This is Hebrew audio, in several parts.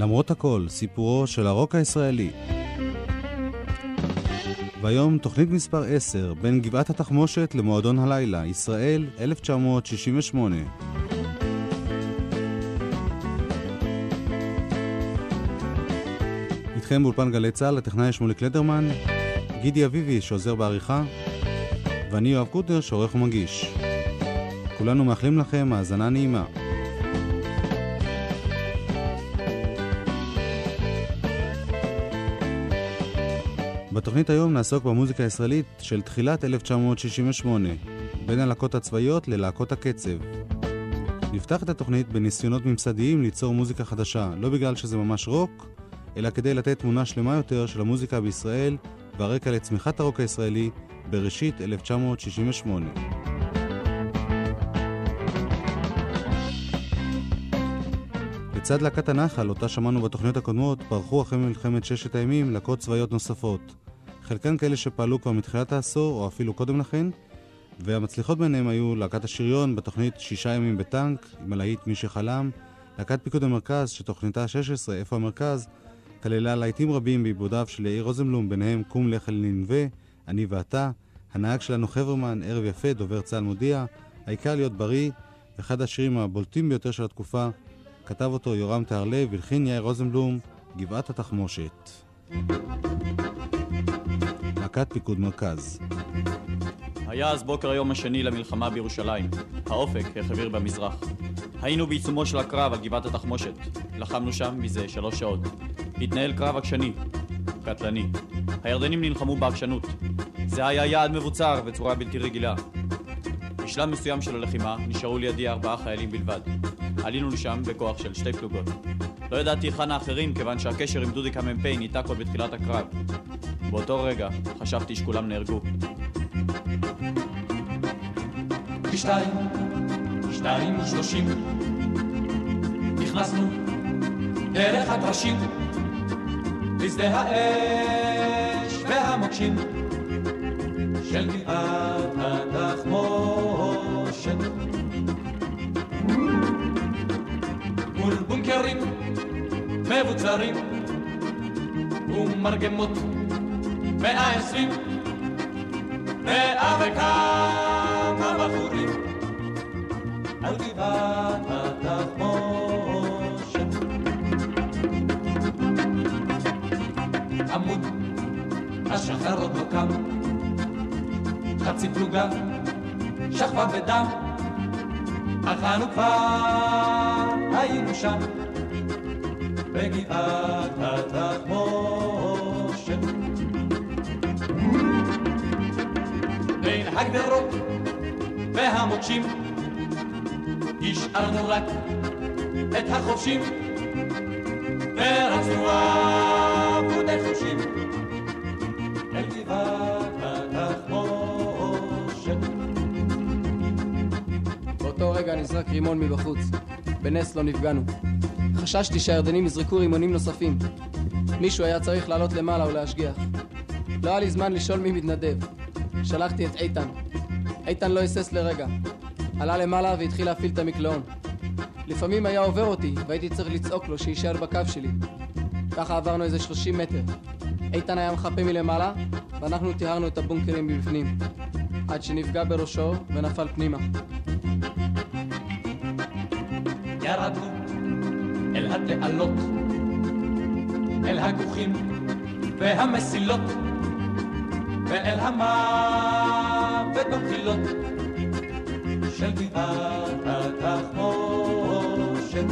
למרות הכל, סיפורו של הרוק הישראלי. והיום תוכנית מספר 10, בין גבעת התחמושת למועדון הלילה, ישראל, 1968. איתכם באולפן גלי צה"ל, הטכנאי שמולי קלדרמן, גידי אביבי שעוזר בעריכה, ואני יואב קוטנר שעורך ומגיש. כולנו מאחלים לכם האזנה נעימה. בתוכנית היום נעסוק במוזיקה הישראלית של תחילת 1968, בין הלהקות הצבאיות ללהקות הקצב. נפתח את התוכנית בניסיונות ממסדיים ליצור מוזיקה חדשה, לא בגלל שזה ממש רוק, אלא כדי לתת תמונה שלמה יותר של המוזיקה בישראל והרקע לצמיחת הרוק הישראלי בראשית 1968. לצד להקת הנחל, אותה שמענו בתוכניות הקודמות, פרחו אחרי מלחמת ששת הימים להקות צבאיות נוספות. חלקן כאלה שפעלו כבר מתחילת העשור, או אפילו קודם לכן, והמצליחות ביניהם היו להקת השריון בתוכנית שישה ימים בטנק, עם הלהיט מי שחלם, להקת פיקוד המרכז, שתוכניתה 16, איפה המרכז, כללה להיטים רבים בעיבודיו של יאיר רוזנבלום, ביניהם קום לך אל ננבה, אני ואתה, הנהג שלנו חברמן, ערב יפה, דובר צה"ל מודיע, העיקר להיות בריא, אחד השירים הבולטים ביותר של התקופה, כתב אותו יורם תהרלב, הלחין יאיר רוזנבלום, גבעת התחמושת. להקת פיקוד מרכז. היה אז בוקר היום השני למלחמה בירושלים. האופק החביר במזרח. היינו בעיצומו של הקרב על גבעת התחמושת. לחמנו שם מזה שלוש שעות. התנהל קרב עקשני, קטלני. הירדנים נלחמו בעקשנות. זה היה יעד מבוצר בצורה בלתי רגילה. בשלב מסוים של הלחימה נשארו לידי ארבעה חיילים בלבד. עלינו לשם בכוח של שתי פלוגות. לא ידעתי היכן האחרים כיוון שהקשר עם דודיק המ"פ ניתק עוד בתחילת הקרב. באותו רגע חשבתי שכולם נהרגו. בשתיים, שתיים ושלושים, נכנסנו דרך הטרשים, לשדה האש והמוקשים של גבעת התחמושת. בונקרים מבוצרים. ומרגמות מאה עשרים. מאה וכמה בחורים על גבעת התחמושת. עמוד השחר עוד לא קם. חצי פלוגה שכבה בדם אך אנו כבר היינו שם בגבעת התחמושת בין הגדרות והמוקשים השארנו רק את החובשים ורצנו עבודי חושים אל גבעת התחמושת באותו רגע נזרק רימון מבחוץ. בנס לא נפגענו. חששתי שהירדנים יזרקו רימונים נוספים. מישהו היה צריך לעלות למעלה ולהשגיח. לא היה לי זמן לשאול מי מתנדב. שלחתי את איתן. איתן לא היסס לרגע. עלה למעלה והתחיל להפעיל את המקלעון. לפעמים היה עובר אותי והייתי צריך לצעוק לו שיישאר בקו שלי. ככה עברנו איזה 30 מטר. איתן היה מחפה מלמעלה ואנחנו טיהרנו את הבונקרים מבפנים. עד שנפגע בראשו ונפל פנימה. ירדנו התעלות, אל הגוחים והמסילות, ואל המוות במחילות של גבעת התחמושת.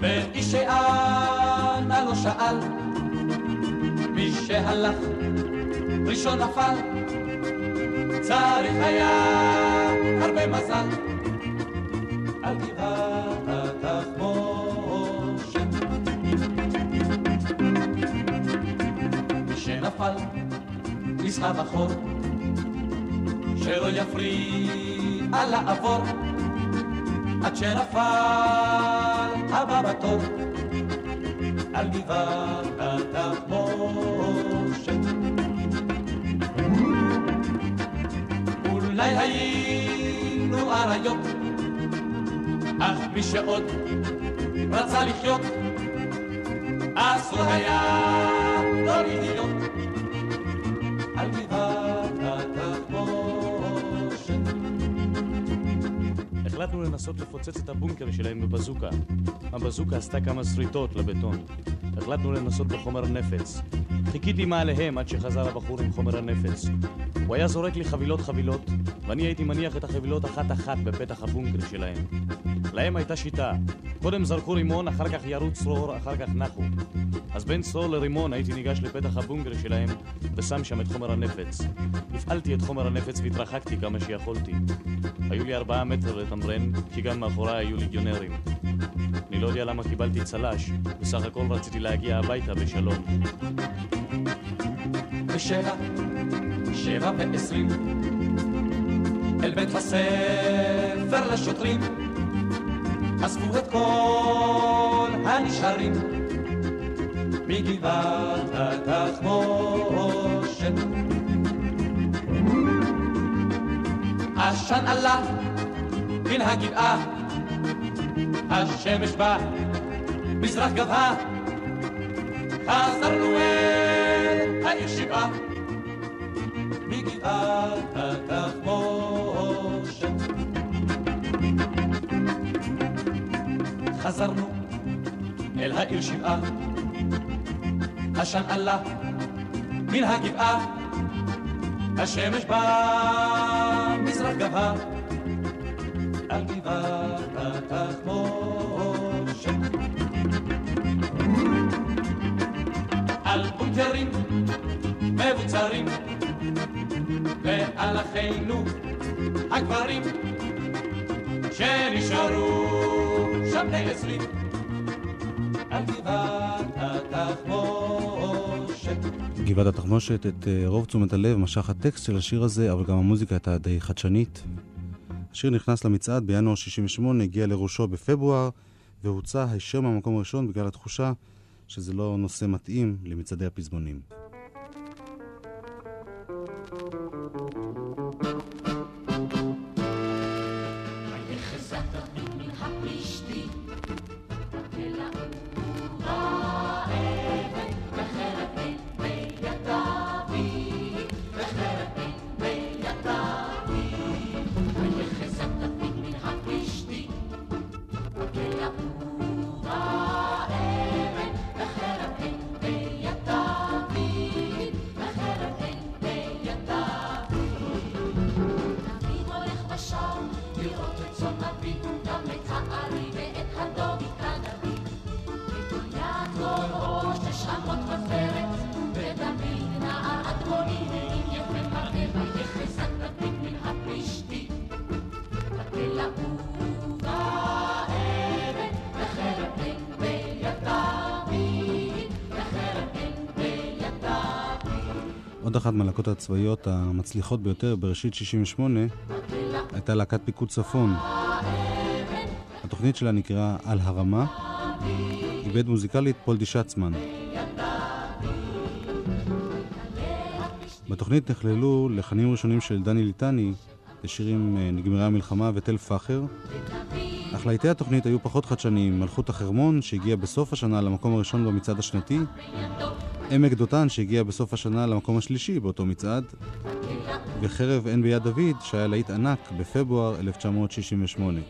ואיש שאנה לא שאל, מי שהלך ראשון נפל, צריך היה הרבה מזל שנפל נסחב אחור, שלא יפריע לעבור, עד שנפל הבא בתור על גבעת התחמושת. אולי היינו אריות אך מי שעוד רצה לחיות, אסור היה לא להיות על גבעת התחמושת. החלטנו לנסות לפוצץ את הבונקר שלהם בבזוקה. הבזוקה עשתה כמה שריטות לבטון. החלטנו לנסות בחומר נפץ. חיכיתי מעליהם עד שחזר הבחור עם חומר הנפץ. הוא היה זורק לי חבילות חבילות, ואני הייתי מניח את החבילות אחת-אחת בפתח הבונקר שלהם. להם הייתה שיטה. קודם זרקו רימון, אחר כך ירו צרור, אחר כך נחו. אז בין צרור לרימון הייתי ניגש לפתח הבונקר שלהם ושם שם את חומר הנפץ. הפעלתי את חומר הנפץ והתרחקתי כמה שיכולתי. היו לי ארבעה מטר לתמרן, כי גם מאחוריי היו ליגיונרים. לא יודע למה קיבלתי צל"ש, בסך הכל רציתי להגיע הביתה בשלום. בשבע, שבע ועשרים, אל בית הספר לשוטרים, אספו את כל הנשארים מגבעת התחמושת. עשן עלה מן הגבעה, השמש בה מזרח גבהה, חזרנו אל העיר שבעה מגבעת התחמושת. חזרנו אל העיר שבעה, עשן עלה מן הגבעה, השמש במזרח גבהה גבעת התחמושת, את אה, רוב תשומת הלב משך הטקסט של השיר הזה, אבל גם המוזיקה הייתה די חדשנית. השיר נכנס למצעד בינואר 68, הגיע לראשו בפברואר, והוצא הישר מהמקום הראשון בגלל התחושה שזה לא נושא מתאים למצעדי הפזמונים. אחת מהלהקות הצבאיות המצליחות ביותר בראשית 68 הייתה להקת פיקוד צפון. התוכנית שלה נקראה על הרמה, איבד מוזיקלית פולדי שצמן. בתוכנית נכללו לחנים ראשונים של דני ליטני לשירים אה, נגמרה המלחמה ותל פאחר, אך להיטי התוכנית היו פחות חדשניים, מלכות החרמון שהגיע בסוף השנה למקום הראשון במצעד השנתי, עמק דותן שהגיע בסוף השנה למקום השלישי באותו מצעד, וחרב אין ביד דוד שהיה להיט ענק בפברואר 1968.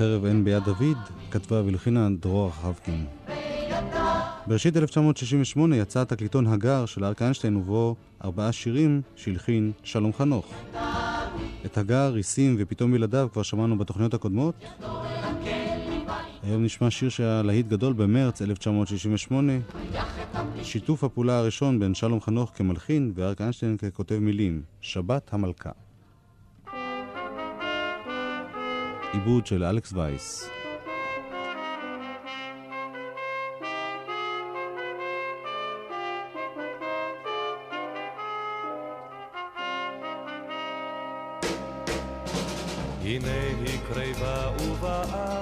וחרב אין ביד דוד כתבה והלחינה דרור חבקין. בראשית 1968 יצא התקליטון הגר של אריק איינשטיין ובו ארבעה שירים שהלחין שלום חנוך. את הגר, ריסים ופתאום בלעדיו כבר שמענו בתוכניות הקודמות, היום נשמע שיר שהיה להיט גדול במרץ 1968, שיתוף הפעולה הראשון בין שלום חנוך כמלחין ואריק איינשטיין ככותב מילים, שבת המלכה. עיבוד של אלכס וייס. הנה היא קרבה ובאה,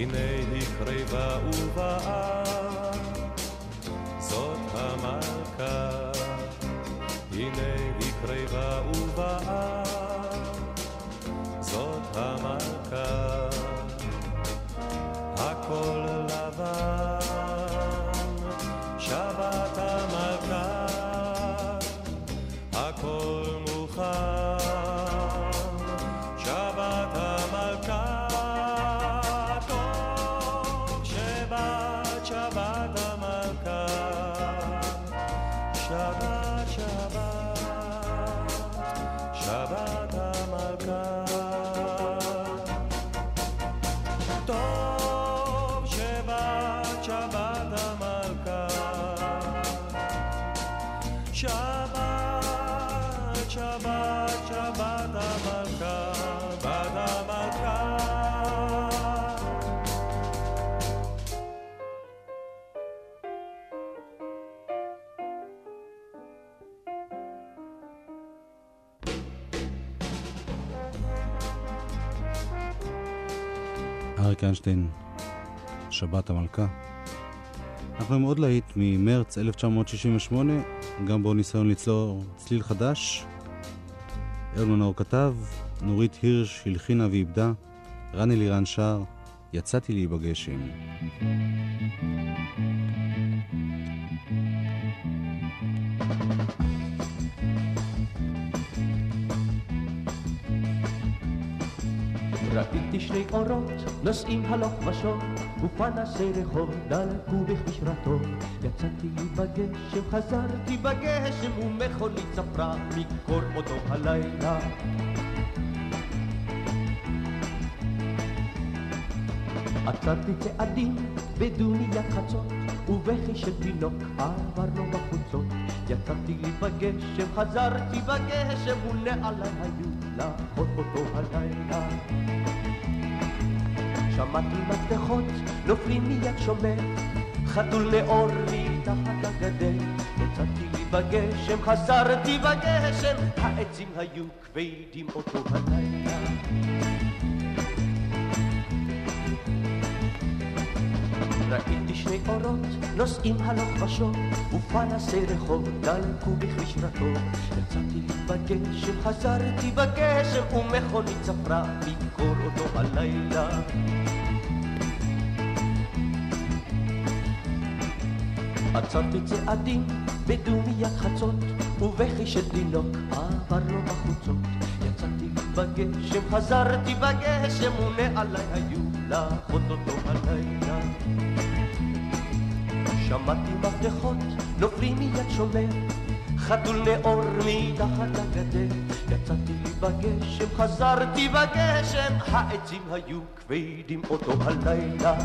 הנה היא קרבה ובאה, זאת המלכה. אריק איינשטיין, שבת המלכה. אנחנו עם עוד להיט ממרץ 1968, גם בו ניסיון ליצור צליל חדש. אהוד מנור כתב, נורית הירש הלחינה ואיבדה, רן אלירן שר, יצאתי לי בגשם. ראיתי שני אורות נוסעים הלוך ושוב ופנסי רחוב דלקו בכביש רטוב יצאתי בגשם חזרתי בגשם ומכונית צפרה מקור אותו הלילה. עצרתי צעדים בדומיית חצות ובכי של תינוק עברנו בחוצות. יצאתי לי בגשם חזרתי בגשם ונעליי היו לאחות אותו הלילה שמעתי מפתחות נופלים מיד שומר. חתול נאור מתחת לגדר יצאתי לי בגשם חזרתי בגשם. העצים היו כבדים אותו הלילה. ראיתי שני אורות נוסעים הלוך ושוב ופנסי רחוב דלקו בכביש רטוב יצאתי בגשם חזרתי בגשם ומכונית צפרה מקור אותו הלילה. עצרתי צעדים בדומיית חצות ובכי של תינוק עבר לו בחוצות יצאתי בגשם חזרתי בגשם ונעליי היו לאחות אותו הלילה שמעתי מפתחות נופלים מיד שומר, חתול נאור מתחת לגדר. יצאתי לי בגשם, חזרתי בגשם, העצים היו כבדים אותו הלילה.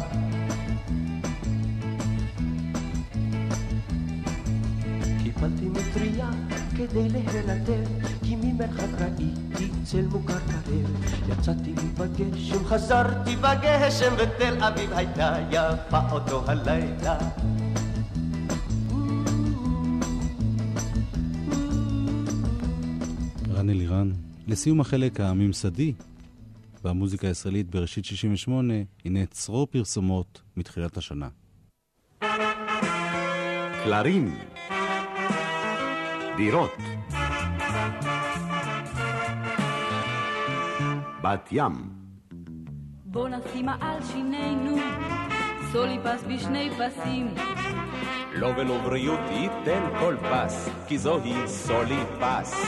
קיבלתי מטריה כדי להילתר, כי ממרחק ראיתי צל מוכר קרב. יצאתי בגשם, חזרתי בגשם, ותל אביב הייתה יפה אותו הלילה. לסיום החלק הממסדי במוזיקה הישראלית בראשית 68, הנה צרור פרסומות מתחילת השנה. קלרים, דירות, בת ים, בוא נשימה על שינינו, סוליפס בשני פסים. לא ולא בריאות ייתן כל פס, כי זוהי סולי פס.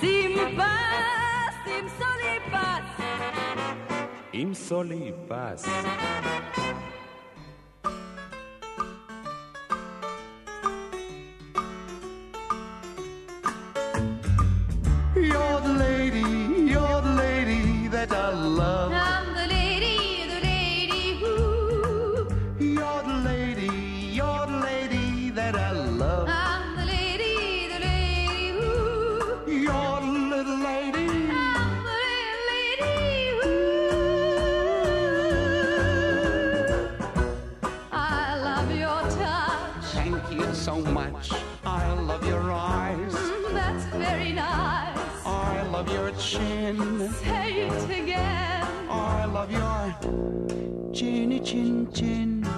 שים פס עם סולי פס. You're the lady, you're the lady that I love. Chinny chin chin.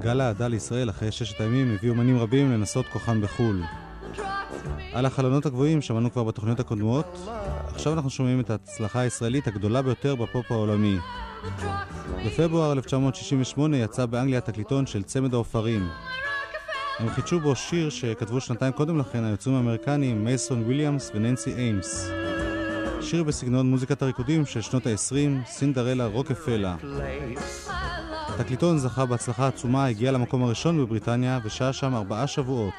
גל האהדה לישראל אחרי ששת הימים הביאו אומנים רבים לנסות כוחם בחו"ל. על החלונות הגבוהים שמענו כבר בתוכניות הקודמות, עכשיו אנחנו שומעים את ההצלחה הישראלית הגדולה ביותר בפופ העולמי. בפברואר 1968 יצא באנגליה תקליטון של צמד העופרים. הם חידשו בו שיר שכתבו שנתיים קודם לכן היוצרים האמריקנים מייסון וויליאמס וננסי איימס. שיר בסגנון מוזיקת הריקודים של שנות ה-20, סינדרלה רוקפלה. התקליטון זכה בהצלחה עצומה, הגיע למקום הראשון בבריטניה ושהה שם ארבעה שבועות.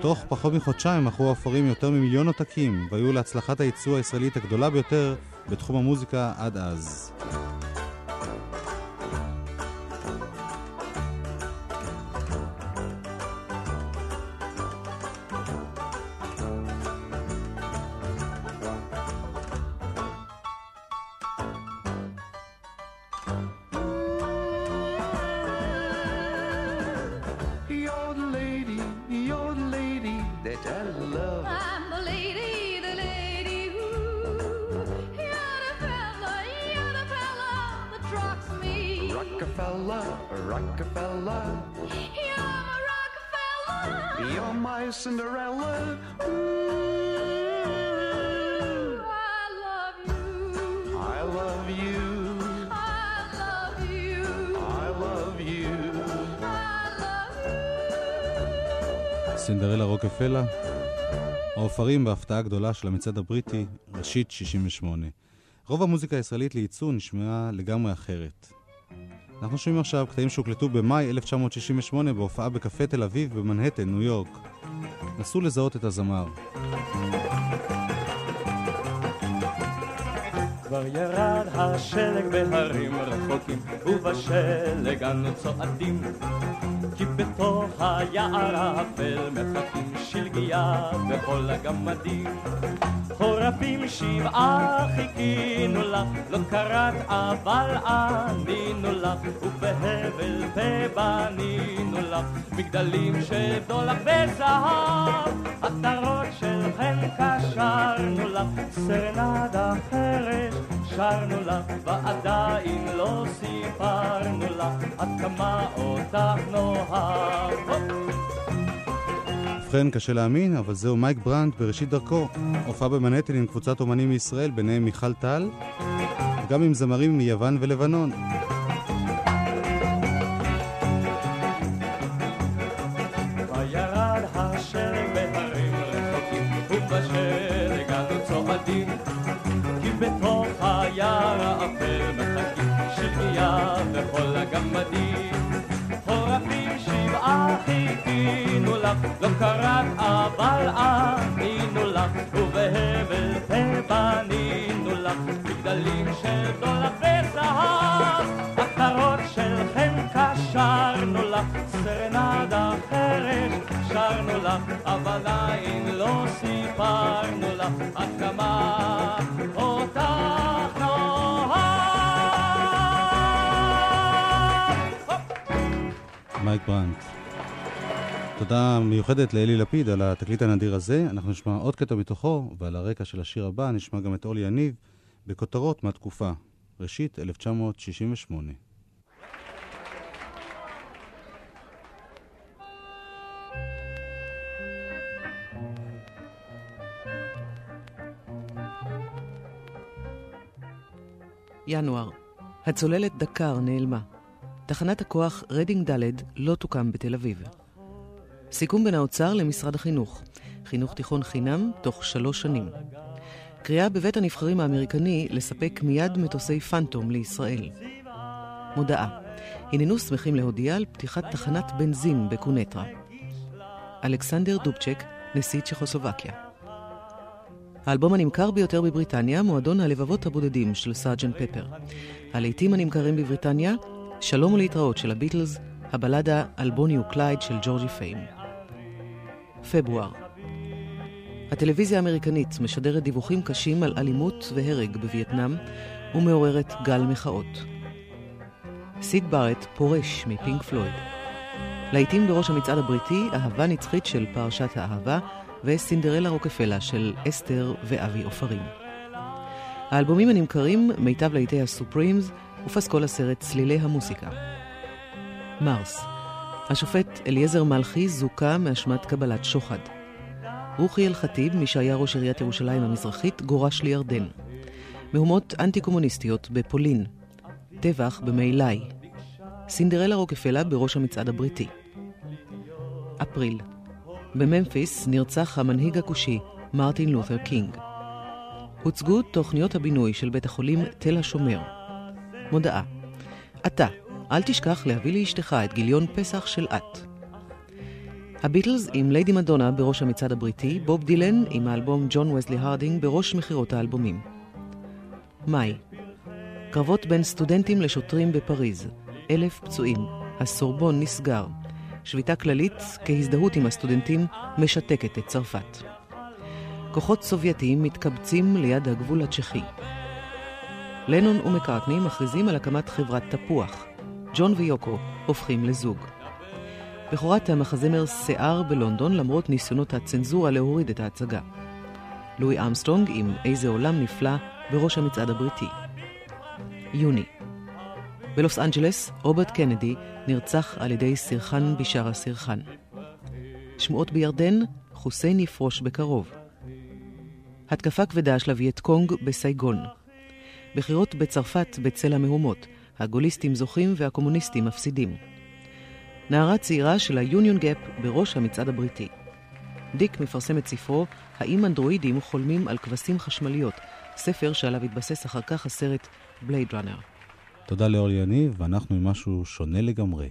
תוך פחות מחודשיים מכרו העופרים יותר ממיליון עותקים, והיו להצלחת הייצוא הישראלית הגדולה ביותר בתחום המוזיקה עד אז. רוקפלה. העופרים בהפתעה גדולה של המצעד הבריטי, ראשית 68. רוב המוזיקה הישראלית לייצוא נשמעה לגמרי אחרת. אנחנו שומעים עכשיו קטעים שהוקלטו במאי 1968 בהופעה בקפה תל אביב במנהטן, ניו יורק. נסו לזהות את הזמר. כבר ירד השלג בהרים רחוקים, ובשלג אנו צועדים. כי בתוך היער האפל מחכים שלגיה וכל הגמדים. חורפים שבעה חיכינו לך, לא קראת אבל ענינו לך, ובהבל פה בנינו לך, מגדלים של דולר וזהב, עטרות של חן קשרנו לך, סרנדה חרש שרנו לך, ועדיין לא סיפרנו לך, עד כמה אותך נאהב. ובכן, קשה להאמין, אבל זהו מייק ברנט בראשית דרכו. הופעה במנהטן עם קבוצת אומנים מישראל, ביניהם מיכל טל, וגם עם זמרים מיוון ולבנון. שבעה חיכינו לך, לא קראת אבל ענינו לך, ובהבל פה בנינו לך, מגדלים של דולח וזהב, עטרות של חן קשרנו לך, סרנדה חרש שרנו לך, אבל עדיין לא סיפרנו לך, עד כמה אותך נאהב. מייק ברנט. תודה מיוחדת לאלי לפיד על התקליט הנדיר הזה. אנחנו נשמע עוד קטע מתוכו, ועל הרקע של השיר הבא נשמע גם את אורלי יניב בכותרות מהתקופה. ראשית, 1968. ינואר. הצוללת דקר נעלמה. תחנת הכוח רדינג ד' לא תוקם בתל אביב. סיכום בין האוצר למשרד החינוך. חינוך תיכון חינם תוך שלוש שנים. קריאה בבית הנבחרים האמריקני לספק מיד מטוסי פנטום לישראל. מודעה. הננו שמחים להודיע על פתיחת תחנת בנזין בקוניטרה. אלכסנדר דובצ'ק, נשיא צ'כוסלובקיה. האלבום הנמכר ביותר בבריטניה, מועדון הלבבות הבודדים של סארג'נט פפר. הלהיטים הנמכרים בבריטניה, שלום ולהתראות של הביטלס, הבלדה על בוני וקלייד של ג'ורג'י פיים. פברואר הטלוויזיה האמריקנית משדרת דיווחים קשים על אלימות והרג בווייטנאם ומעוררת גל מחאות. סיד בארט פורש מפינק פלויד. להיטים בראש המצעד הבריטי, אהבה נצחית של פרשת האהבה וסינדרלה רוקפלה של אסתר ואבי עופרים. האלבומים הנמכרים, מיטב להיטי הסופרימס ופסקול הסרט צלילי המוסיקה. מרס השופט אליעזר מלכי זוכה מאשמת קבלת שוחד. רוחי אל-חטיב, מי שהיה ראש עיריית ירושלים המזרחית, גורש לירדן. מהומות אנטי-קומוניסטיות בפולין. טבח במעילי. סינדרלה רוקפלה בראש המצעד הבריטי. אפריל בממפיס נרצח המנהיג הכושי מרטין לותר קינג. הוצגו תוכניות הבינוי של בית החולים תל השומר. מודעה: אתה, אל תשכח להביא לאשתך את גיליון פסח של את. הביטלס עם ליידי מדונה בראש המצעד הבריטי, בוב דילן עם האלבום ג'ון וסלי הרדינג בראש מכירות האלבומים. מאי קרבות בין סטודנטים לשוטרים בפריז, אלף פצועים, הסורבון נסגר, שביתה כללית כהזדהות עם הסטודנטים משתקת את צרפת. כוחות סובייטיים מתקבצים ליד הגבול הצ'כי. לנון ומקארטני מכריזים על הקמת חברת תפוח. ג'ון ויוקו הופכים לזוג. בכורת המחזמר שיער בלונדון למרות ניסיונות הצנזורה להוריד את ההצגה. לואי אמסטרונג עם איזה עולם נפלא בראש המצעד הבריטי. יוני בלוס אנג'לס, רוברט קנדי נרצח על ידי סירחן בשארה סירחן. שמועות בירדן, חוסיין יפרוש בקרוב. התקפה כבדה של הווייט קונג בסייגון. בחירות בצרפת בצל המהומות, הגוליסטים זוכים והקומוניסטים מפסידים. נערה צעירה של ה-Union Gap בראש המצעד הבריטי. דיק מפרסם את ספרו "האם אנדרואידים חולמים על כבשים חשמליות", ספר שעליו התבסס אחר כך הסרט בלייד ראנר. תודה לאורלי יניב, ואנחנו עם משהו שונה לגמרי.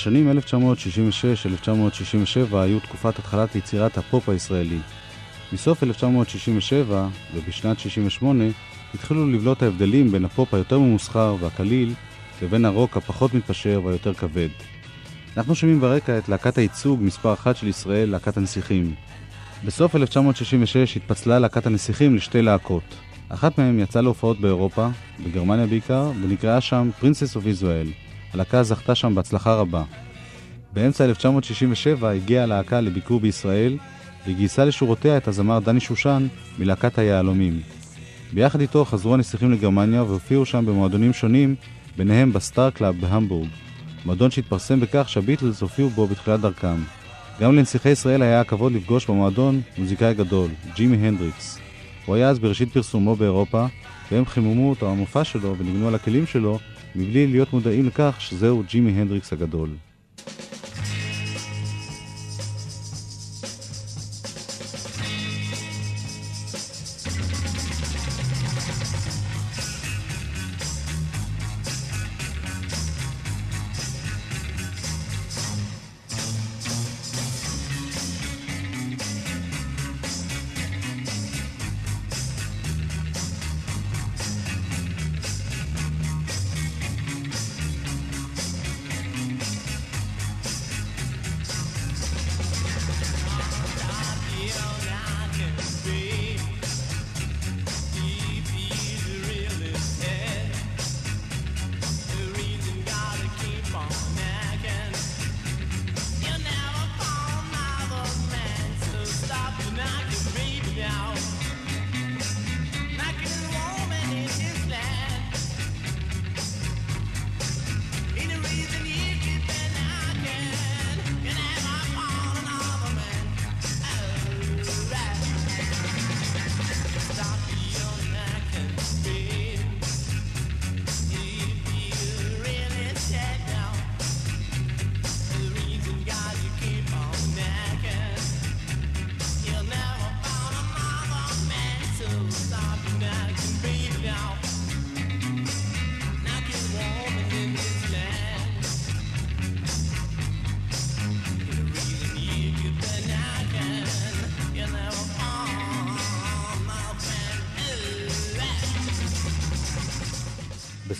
השנים 1966-1967 היו תקופת התחלת יצירת הפופ הישראלי. מסוף 1967 ובשנת 68 התחילו לבלוט ההבדלים בין הפופ היותר ממוסחר והקליל לבין הרוק הפחות מתפשר והיותר כבד. אנחנו שומעים ברקע את להקת הייצוג מספר אחת של ישראל, להקת הנסיכים. בסוף 1966 התפצלה להקת הנסיכים לשתי להקות. אחת מהן יצאה להופעות באירופה, בגרמניה בעיקר, ונקראה שם Princess of Israel. הלהקה זכתה שם בהצלחה רבה. באמצע 1967 הגיעה הלהקה לביקור בישראל, וגייסה לשורותיה את הזמר דני שושן מלהקת היהלומים. ביחד איתו חזרו הנסיכים לגרמניה והופיעו שם במועדונים שונים, ביניהם בסטאר קלאב בהמבורג. מועדון שהתפרסם בכך שהביטלס הופיעו בו בתחילת דרכם. גם לנסיכי ישראל היה הכבוד לפגוש במועדון מוזיקאי גדול, ג'ימי הנדריקס. הוא היה אז בראשית פרסומו באירופה, והם חיממו את המופע שלו וניגנו על הכלים שלו, מבלי להיות מודעים לכך שזהו ג'ימי הנדריקס הגדול.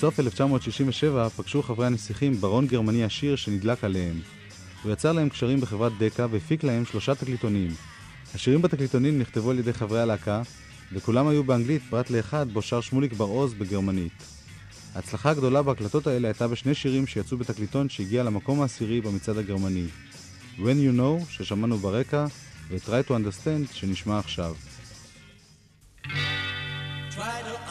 בסוף 1967 פגשו חברי הנסיכים ברון גרמני עשיר שנדלק עליהם. הוא יצר להם קשרים בחברת דקה והפיק להם שלושה תקליטונים. השירים בתקליטונים נכתבו על ידי חברי הלהקה, וכולם היו באנגלית פרט לאחד בו שר שמוליק בר-עוז בגרמנית. ההצלחה הגדולה בהקלטות האלה הייתה בשני שירים שיצאו בתקליטון שהגיע למקום העשירי במצעד הגרמני. When You Know, ששמענו ברקע, ו-Try to Understand, שנשמע עכשיו. Try to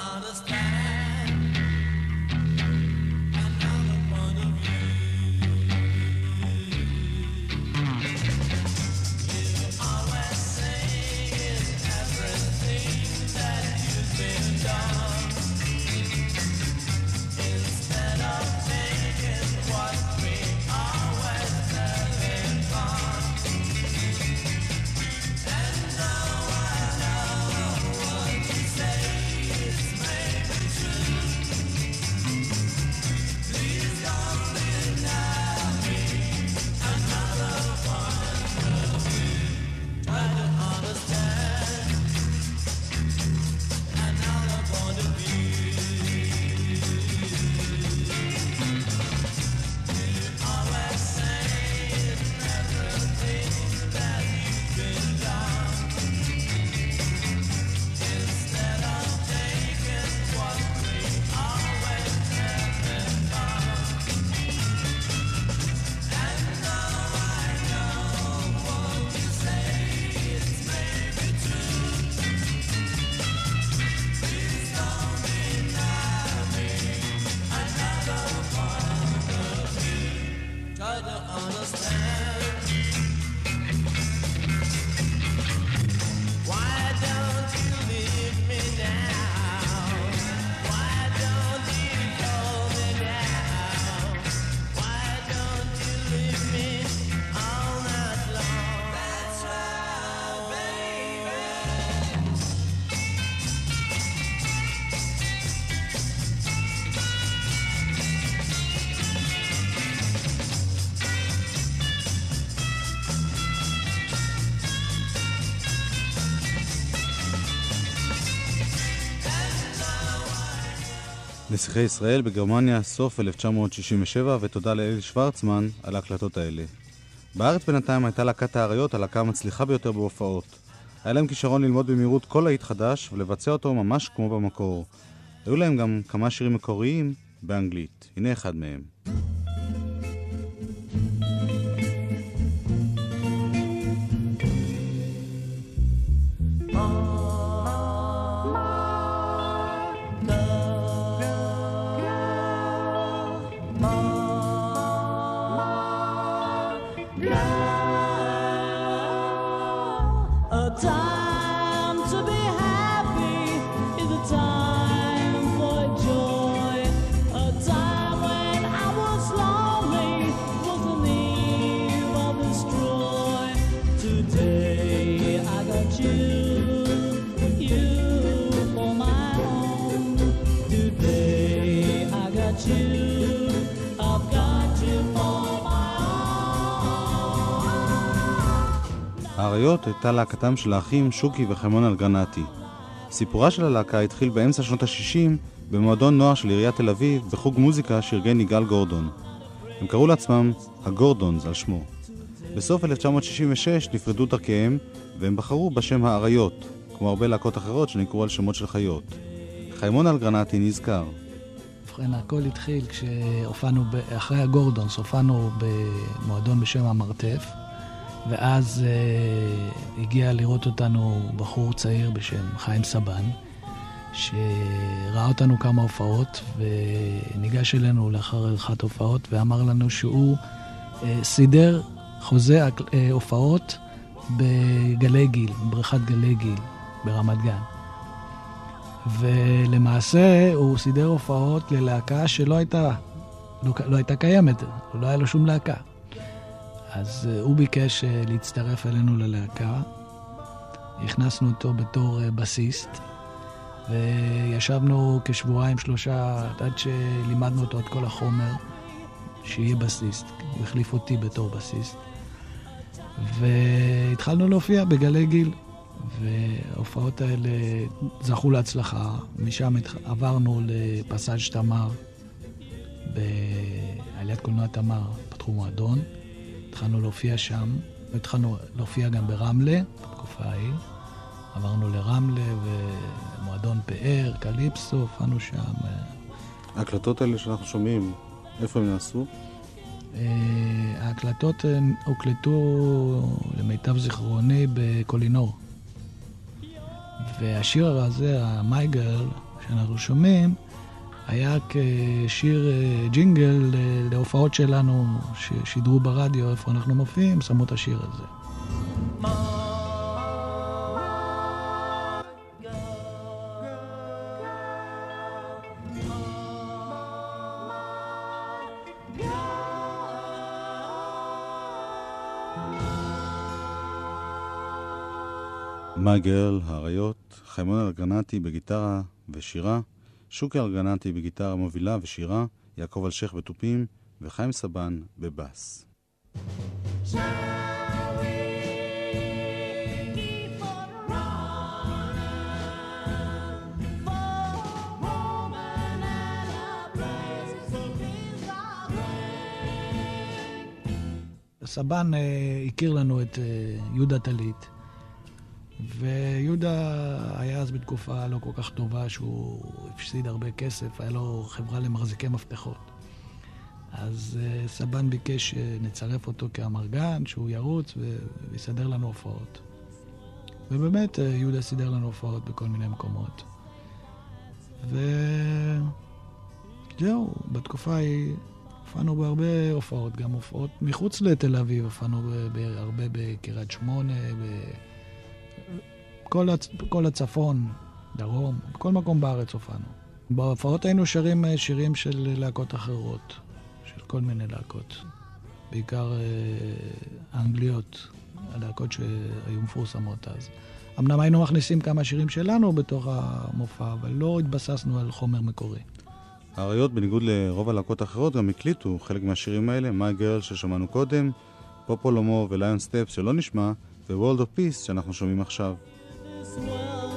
נסיכי ישראל בגרמניה, סוף 1967, ותודה לאלי שוורצמן על ההקלטות האלה. בארץ בינתיים הייתה להקת האריות הלהקה המצליחה ביותר בהופעות. היה להם כישרון ללמוד במהירות כל להיט חדש ולבצע אותו ממש כמו במקור. היו להם גם כמה שירים מקוריים באנגלית. הנה אחד מהם. האריות הייתה להקתם של האחים שוקי וחמון אלגרנטי. סיפורה של הלהקה התחיל באמצע שנות ה-60 במועדון נוער של עיריית תל אביב בחוג מוזיקה שארגן יגאל גורדון. הם קראו לעצמם הגורדונס על שמו. בסוף 1966 נפרדו דרכיהם והם בחרו בשם האריות, כמו הרבה להקות אחרות שנקראו על שמות של חיות. חיימון אלגרנטי נזכר. ובכן, הכל התחיל כשהופענו, אחרי הגורדונס, הופענו במועדון בשם המרתף, ואז אה, הגיע לראות אותנו בחור צעיר בשם חיים סבן, שראה אותנו כמה הופעות, וניגש אלינו לאחר עריכת הופעות, ואמר לנו שהוא אה, סידר חוזה אה, הופעות בגלי גיל, בבריכת גלי גיל, ברמת גן. ולמעשה הוא סידר הופעות ללהקה שלא הייתה, לא, לא הייתה קיימת, לא היה לו שום להקה. אז uh, הוא ביקש uh, להצטרף אלינו ללהקה, הכנסנו אותו בתור uh, בסיסט, וישבנו כשבועיים, שלושה, עד שלימדנו אותו את כל החומר, שיהיה בסיסט. הוא החליף אותי בתור בסיסט. והתחלנו להופיע בגלי גיל. וההופעות האלה זכו להצלחה. משם עברנו לפסאז' תמר, בעליית קולנוע תמר, פתחו מועדון. התחלנו להופיע שם, והתחלנו להופיע גם ברמלה, בתקופה ההיא. עברנו לרמלה ומועדון פאר, קליפסו, הופענו שם. ההקלטות האלה שאנחנו שומעים, איפה הם נעשו? אה, ההקלטות אה, הוקלטו, למיטב זיכרוני, בקולינור. והשיר הזה, Girl, שאנחנו שומעים, היה כשיר אה, ג'ינגל אה, להופעות שלנו ששידרו ברדיו, איפה אנחנו מופיעים, שמו את השיר הזה. My Girl, האריות, חיימון אלגרנטי בגיטרה ושירה, שוקי אלגרנטי בגיטרה מובילה ושירה, יעקב אלשיך בתופים וחיים סבן בבאס. סבן אה, הכיר לנו את אה, יהודה טלית, ויהודה היה אז בתקופה לא כל כך טובה, שהוא הפסיד הרבה כסף, היה לו חברה למחזיקי מפתחות. אז אה, סבן ביקש שנצרף אותו כאמרגן, שהוא ירוץ ויסדר לנו הופעות. ובאמת, אה, יהודה סידר לנו הופעות בכל מיני מקומות. וזהו, בתקופה ההיא הופענו בהרבה הופעות, גם הופעות מחוץ לתל אביב, הופענו ב- ב- הרבה בקריית שמונה, בכל הצ... כל הצפון, דרום, בכל מקום בארץ הופענו. בהופעות היינו שרים אה, שירים של להקות אחרות, של כל מיני להקות. בעיקר אה, האנגליות, הלהקות שהיו מפורסמות אז. אמנם היינו מכניסים כמה שירים שלנו בתוך המופע, אבל לא התבססנו על חומר מקורי. האריות, בניגוד לרוב הלהקות האחרות, גם הקליטו חלק מהשירים האלה, My Girl ששמענו קודם, פופולומו וליון סטפס שלא נשמע, ו-World of Peace שאנחנו שומעים עכשיו. swell.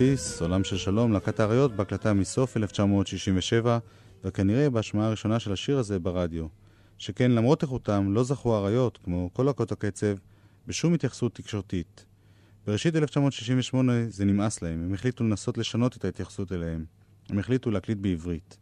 Peace, עולם של שלום, להקת האריות, בהקלטה מסוף 1967, וכנראה בהשמעה הראשונה של השיר הזה ברדיו. שכן למרות איכותם, לא זכו האריות, כמו כל להקות הקצב, בשום התייחסות תקשורתית. בראשית 1968 זה נמאס להם, הם החליטו לנסות לשנות את ההתייחסות אליהם. הם החליטו להקליט בעברית.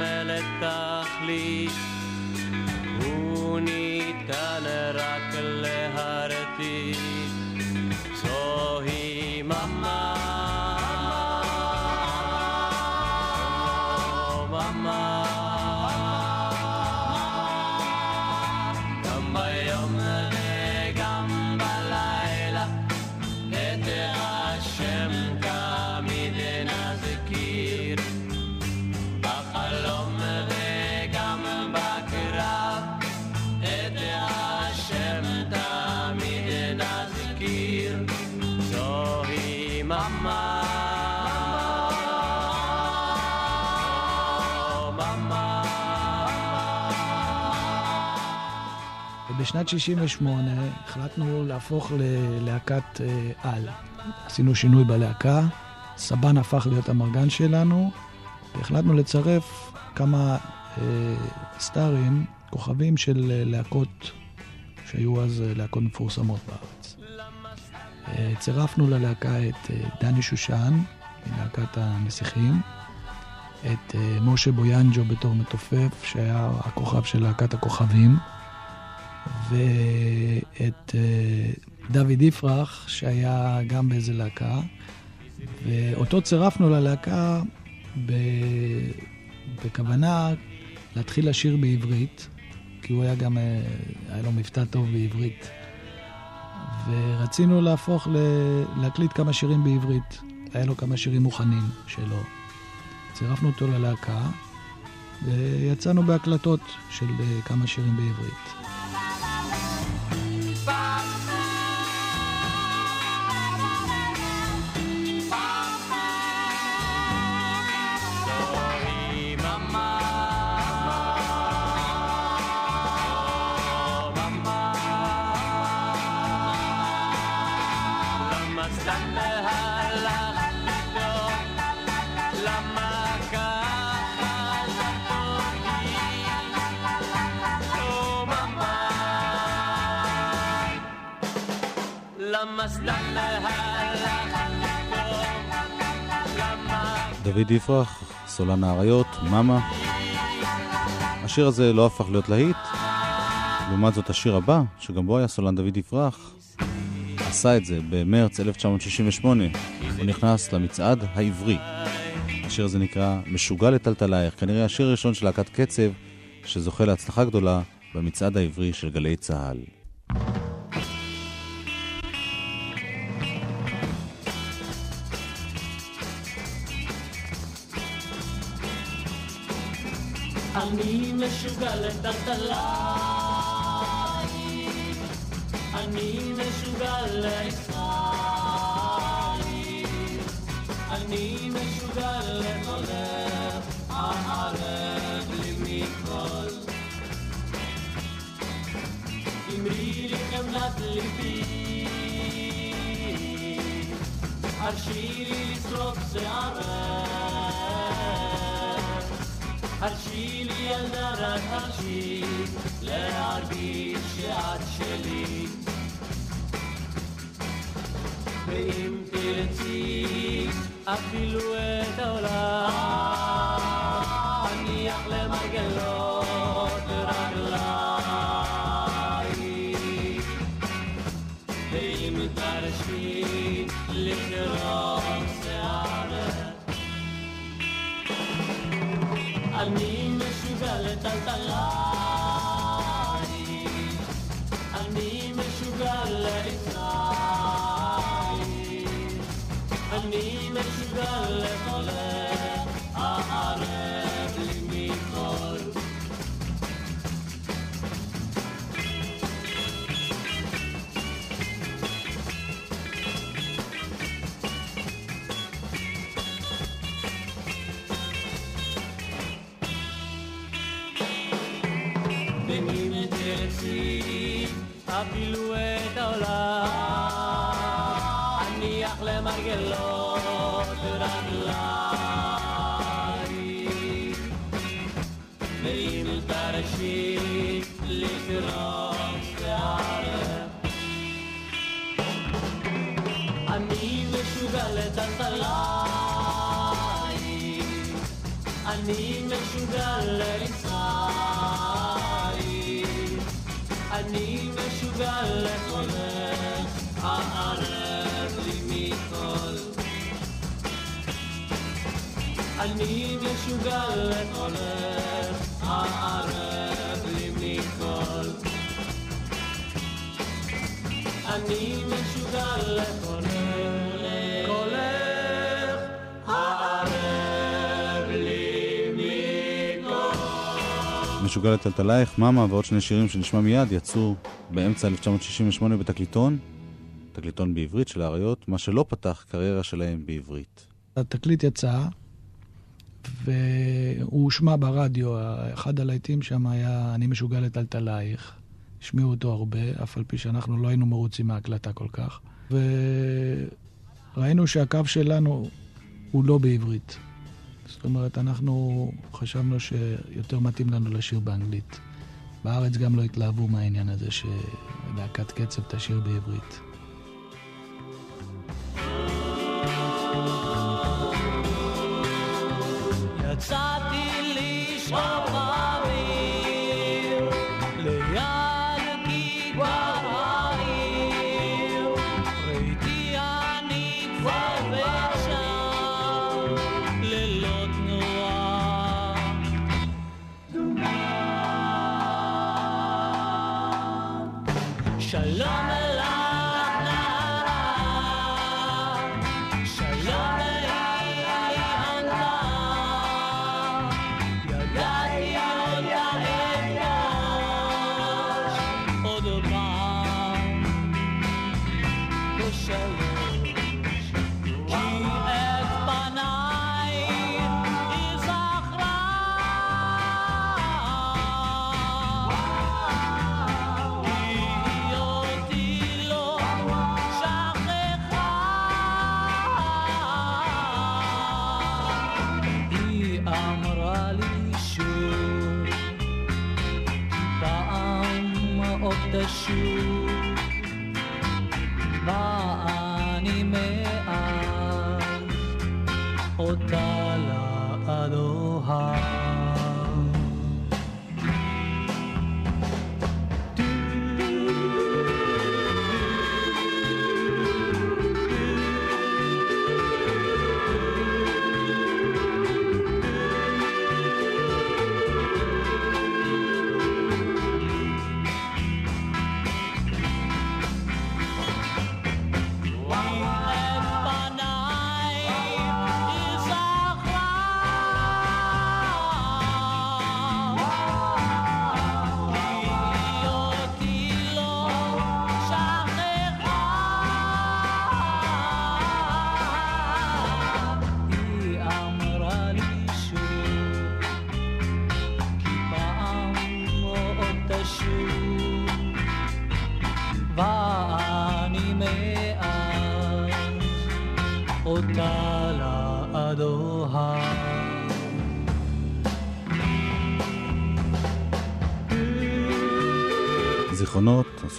גם לתכלית, ובשנת 68 החלטנו להפוך ללהקת אה, על. עשינו שינוי בלהקה, סבן הפך להיות המרגן שלנו, והחלטנו לצרף כמה אה, סטארים, כוכבים של אה, להקות שהיו אז אה, להקות מפורסמות בארץ. אה, צירפנו ללהקה את אה, דני שושן, מלהקת הנסיכים, את אה, משה בויאנג'ו בתור מתופף, שהיה הכוכב של להקת הכוכבים. ואת אה, דוד יפרח, שהיה גם באיזה להקה, ואותו צירפנו ללהקה ב... בכוונה להתחיל לשיר בעברית, כי הוא היה גם, אה, היה לו מבטא טוב בעברית. ורצינו להפוך, ל... להקליט כמה שירים בעברית. היה לו כמה שירים מוכנים שלו. צירפנו אותו ללהקה, ויצאנו בהקלטות של אה, כמה שירים בעברית. דוד יפרח, סולן האריות, מאמה. השיר הזה לא הפך להיות להיט. לעומת זאת, השיר הבא, שגם בו היה סולן דוד יפרח, עשה את זה במרץ 1968. הוא נכנס למצעד העברי. השיר הזה נקרא משוגע לטלטלייך, כנראה השיר הראשון של להקת קצב, שזוכה להצלחה גדולה במצעד העברי של גלי צה"ל. אני משוגע לטלטליים, אני משוגע לישראל, אני משוגע לחולך, הערב לי מכל. אמרי לי חמלת ליבי, הרשי לי לשרוף שערך. הרשי לי ילדה רק הרשי להרגיש שאת שלי. ואם תרצי אפילו את העולם אניח למרגלות אני משוגע לחולך הערב לי מכל. אני משוגע לחולך קולך הערב. משוגע לטלטלייך, מאמה ועוד שני שירים שנשמע מיד יצאו באמצע 1968 בתקליטון, תקליטון בעברית של האריות, מה שלא פתח קריירה שלהם בעברית. התקליט יצא, והוא הושמע ברדיו, אחד הלהיטים שם היה "אני משוגע לטלטלייך". השמיעו אותו הרבה, אף על פי שאנחנו לא היינו מרוצים מההקלטה כל כך. וראינו שהקו שלנו הוא לא בעברית. זאת אומרת, אנחנו חשבנו שיותר מתאים לנו לשיר באנגלית. בארץ גם לא התלהבו מהעניין הזה שלהקת קצב תשיר בעברית. יצאתי לשאוב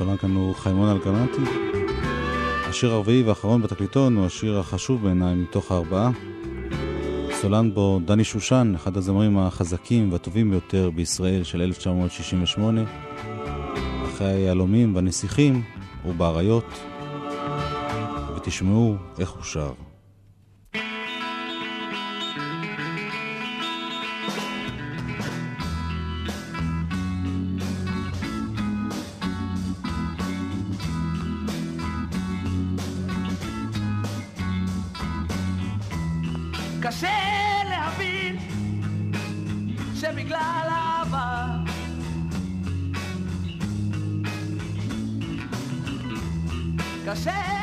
הסולן כאן הוא חיימון אלגנטי. השיר הרביעי והאחרון בתקליטון הוא השיר החשוב בעיניי מתוך הארבעה. סולן בו דני שושן, אחד הזמרים החזקים והטובים ביותר בישראל של 1968. אחרי היהלומים והנסיכים ובאריות. ותשמעו איך הוא שר. שבגלל אהבה. קשה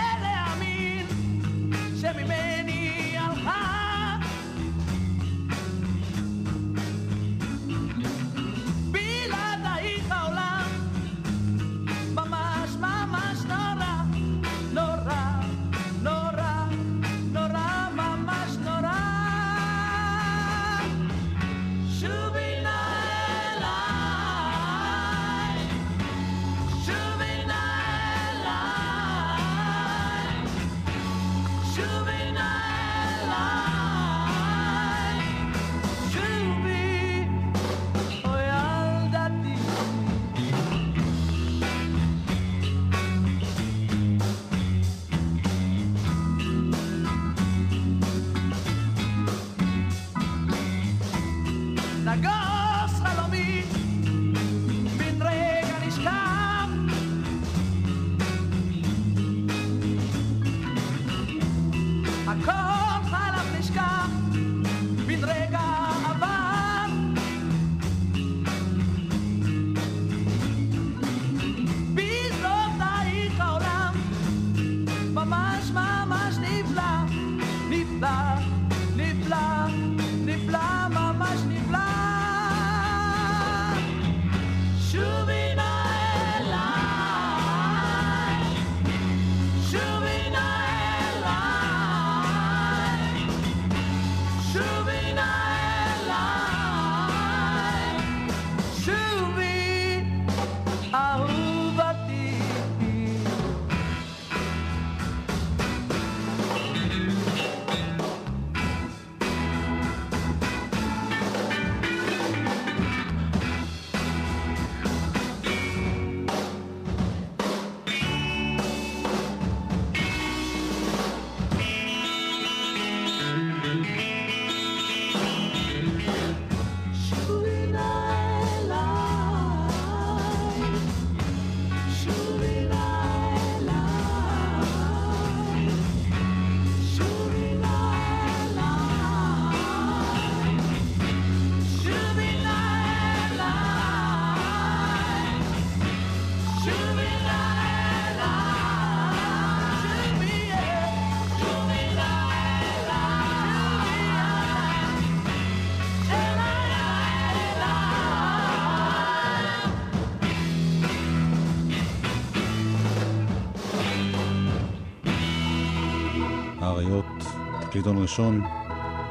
תקליטון ראשון,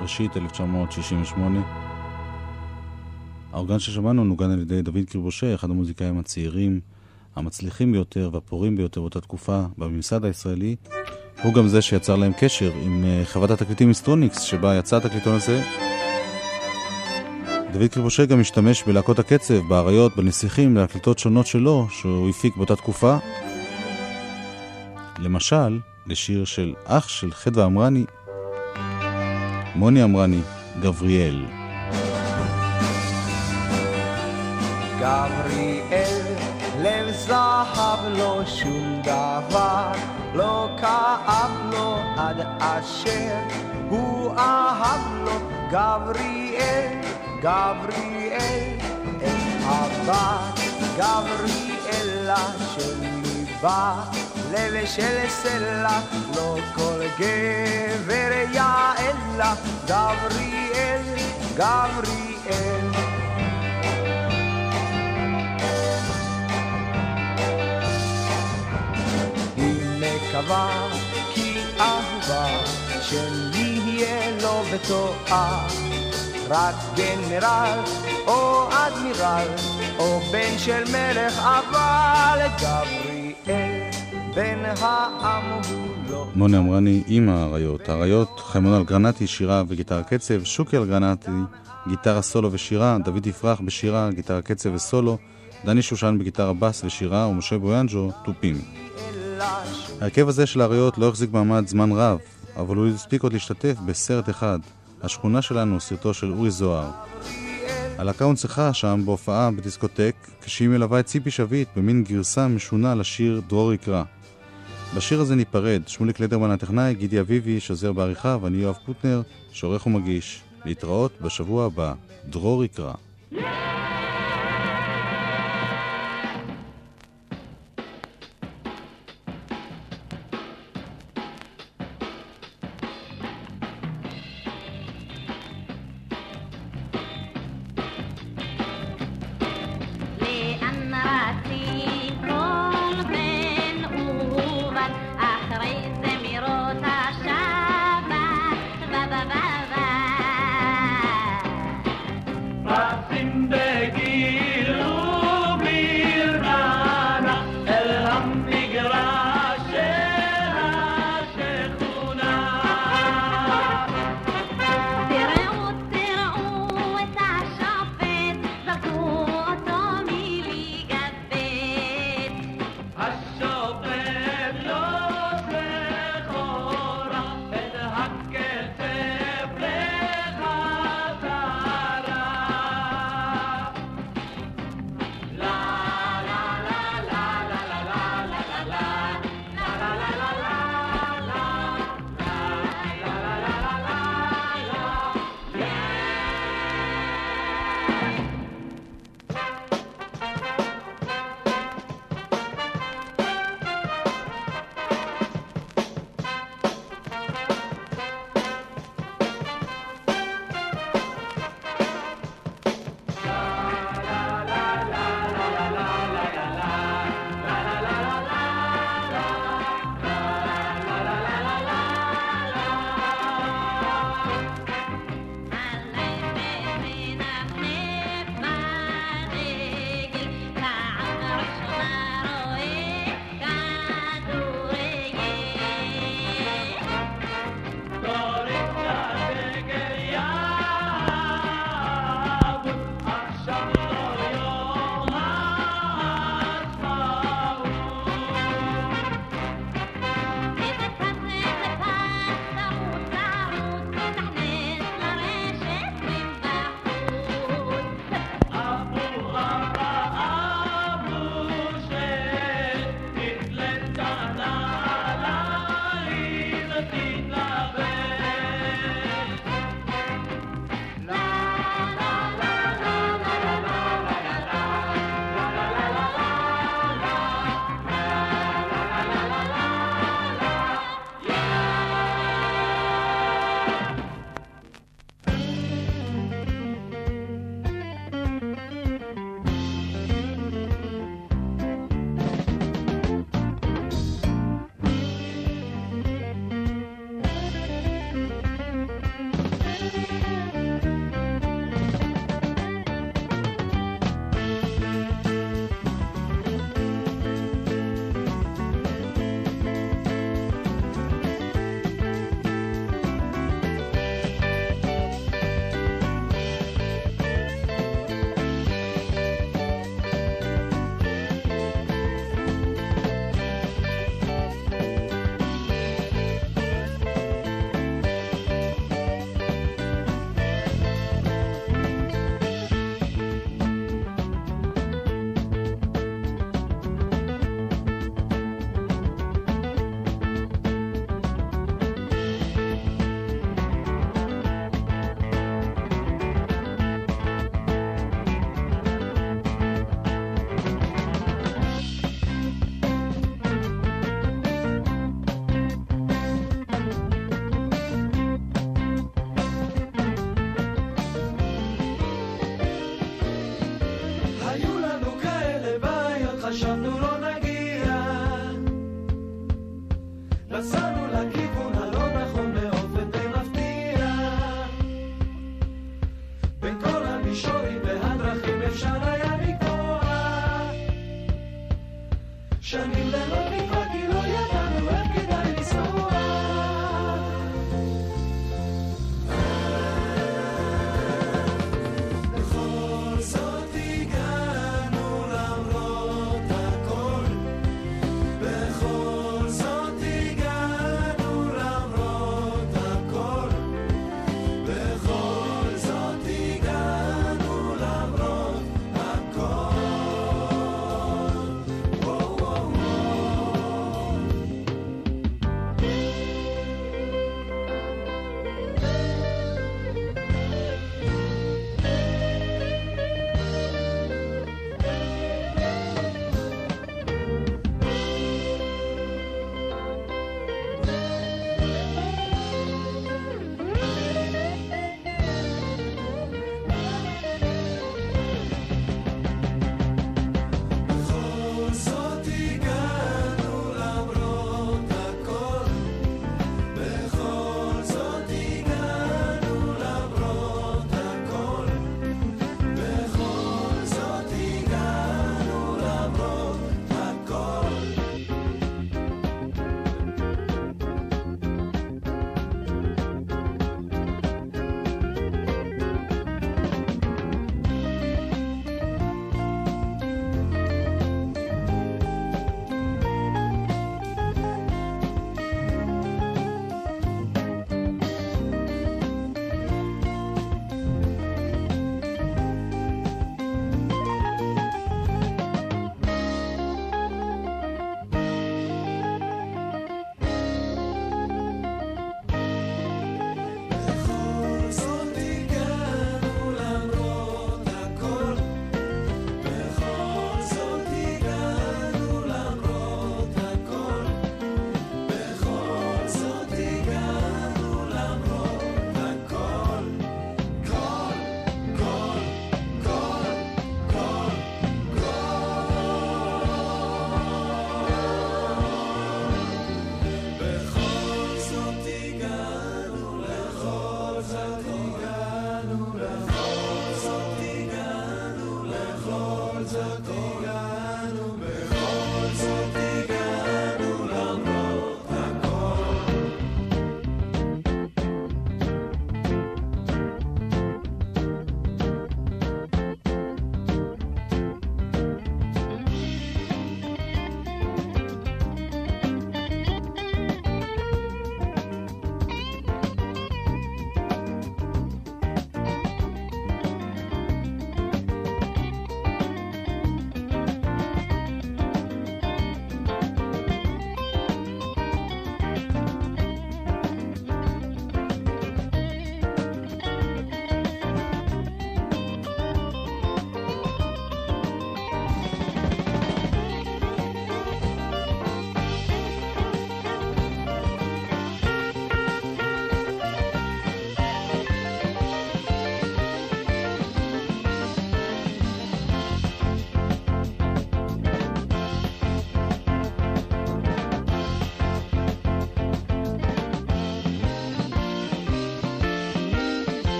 ראשית 1968. האורגן ששמענו נוגן על ידי דוד קריבושה, אחד המוזיקאים הצעירים, המצליחים ביותר והפורים ביותר באותה תקופה בממסד הישראלי. הוא גם זה שיצר להם קשר עם אה, חברת התקליטים מיסטרוניקס, שבה יצא התקליטון הזה. דוד קריבושה גם השתמש בלהקות הקצב, באריות, בנסיכים, להקלטות שונות שלו, שהוא הפיק באותה תקופה. למשל, לשיר של אח של חדווה אמרני, מוני אמרני, גבריאל. גבריאל, לב זהב לו שום דבר, לא כאב לו עד אשר הוא אהב לו, גבריאל, גבריאל, את הבת, גבריאלה של ליבה, לב של סלע, לא כל גבר יעלה, גבריאל, גבריאל. כי אהובה שנהיה לו בתואה רק גנרל או אדמירל או בן של מלך אבל גבריאל בן העם הוא לא מוני אמרני עם האריות. האריות, חיימון אלגרנטי, שירה וגיטרה קצב, שוקי אלגרנטי, גיטרה סולו ושירה, דוד יפרח בשירה, גיטרה קצב וסולו, דני שושן בגיטרה בס ושירה, ומשה בויאנג'ו, תופים. ההרכב הזה של האריות לא החזיק מעמד זמן רב, אבל הוא הספיק עוד להשתתף בסרט אחד, השכונה שלנו, סרטו של אורי זוהר. הלהקה הונצחה שם בהופעה בדיסקוטק, כשהיא מלווה את ציפי שביט במין גרסה משונה לשיר דרור יקרא. בשיר הזה ניפרד, שמוליק לדרמן הטכנאי, גידי אביבי, שזר בעריכה, ואני יואב קוטנר, שעורך ומגיש. להתראות בשבוע הבא. דרור יקרא. לאן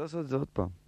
אני רוצה לעשות את זה עוד פעם.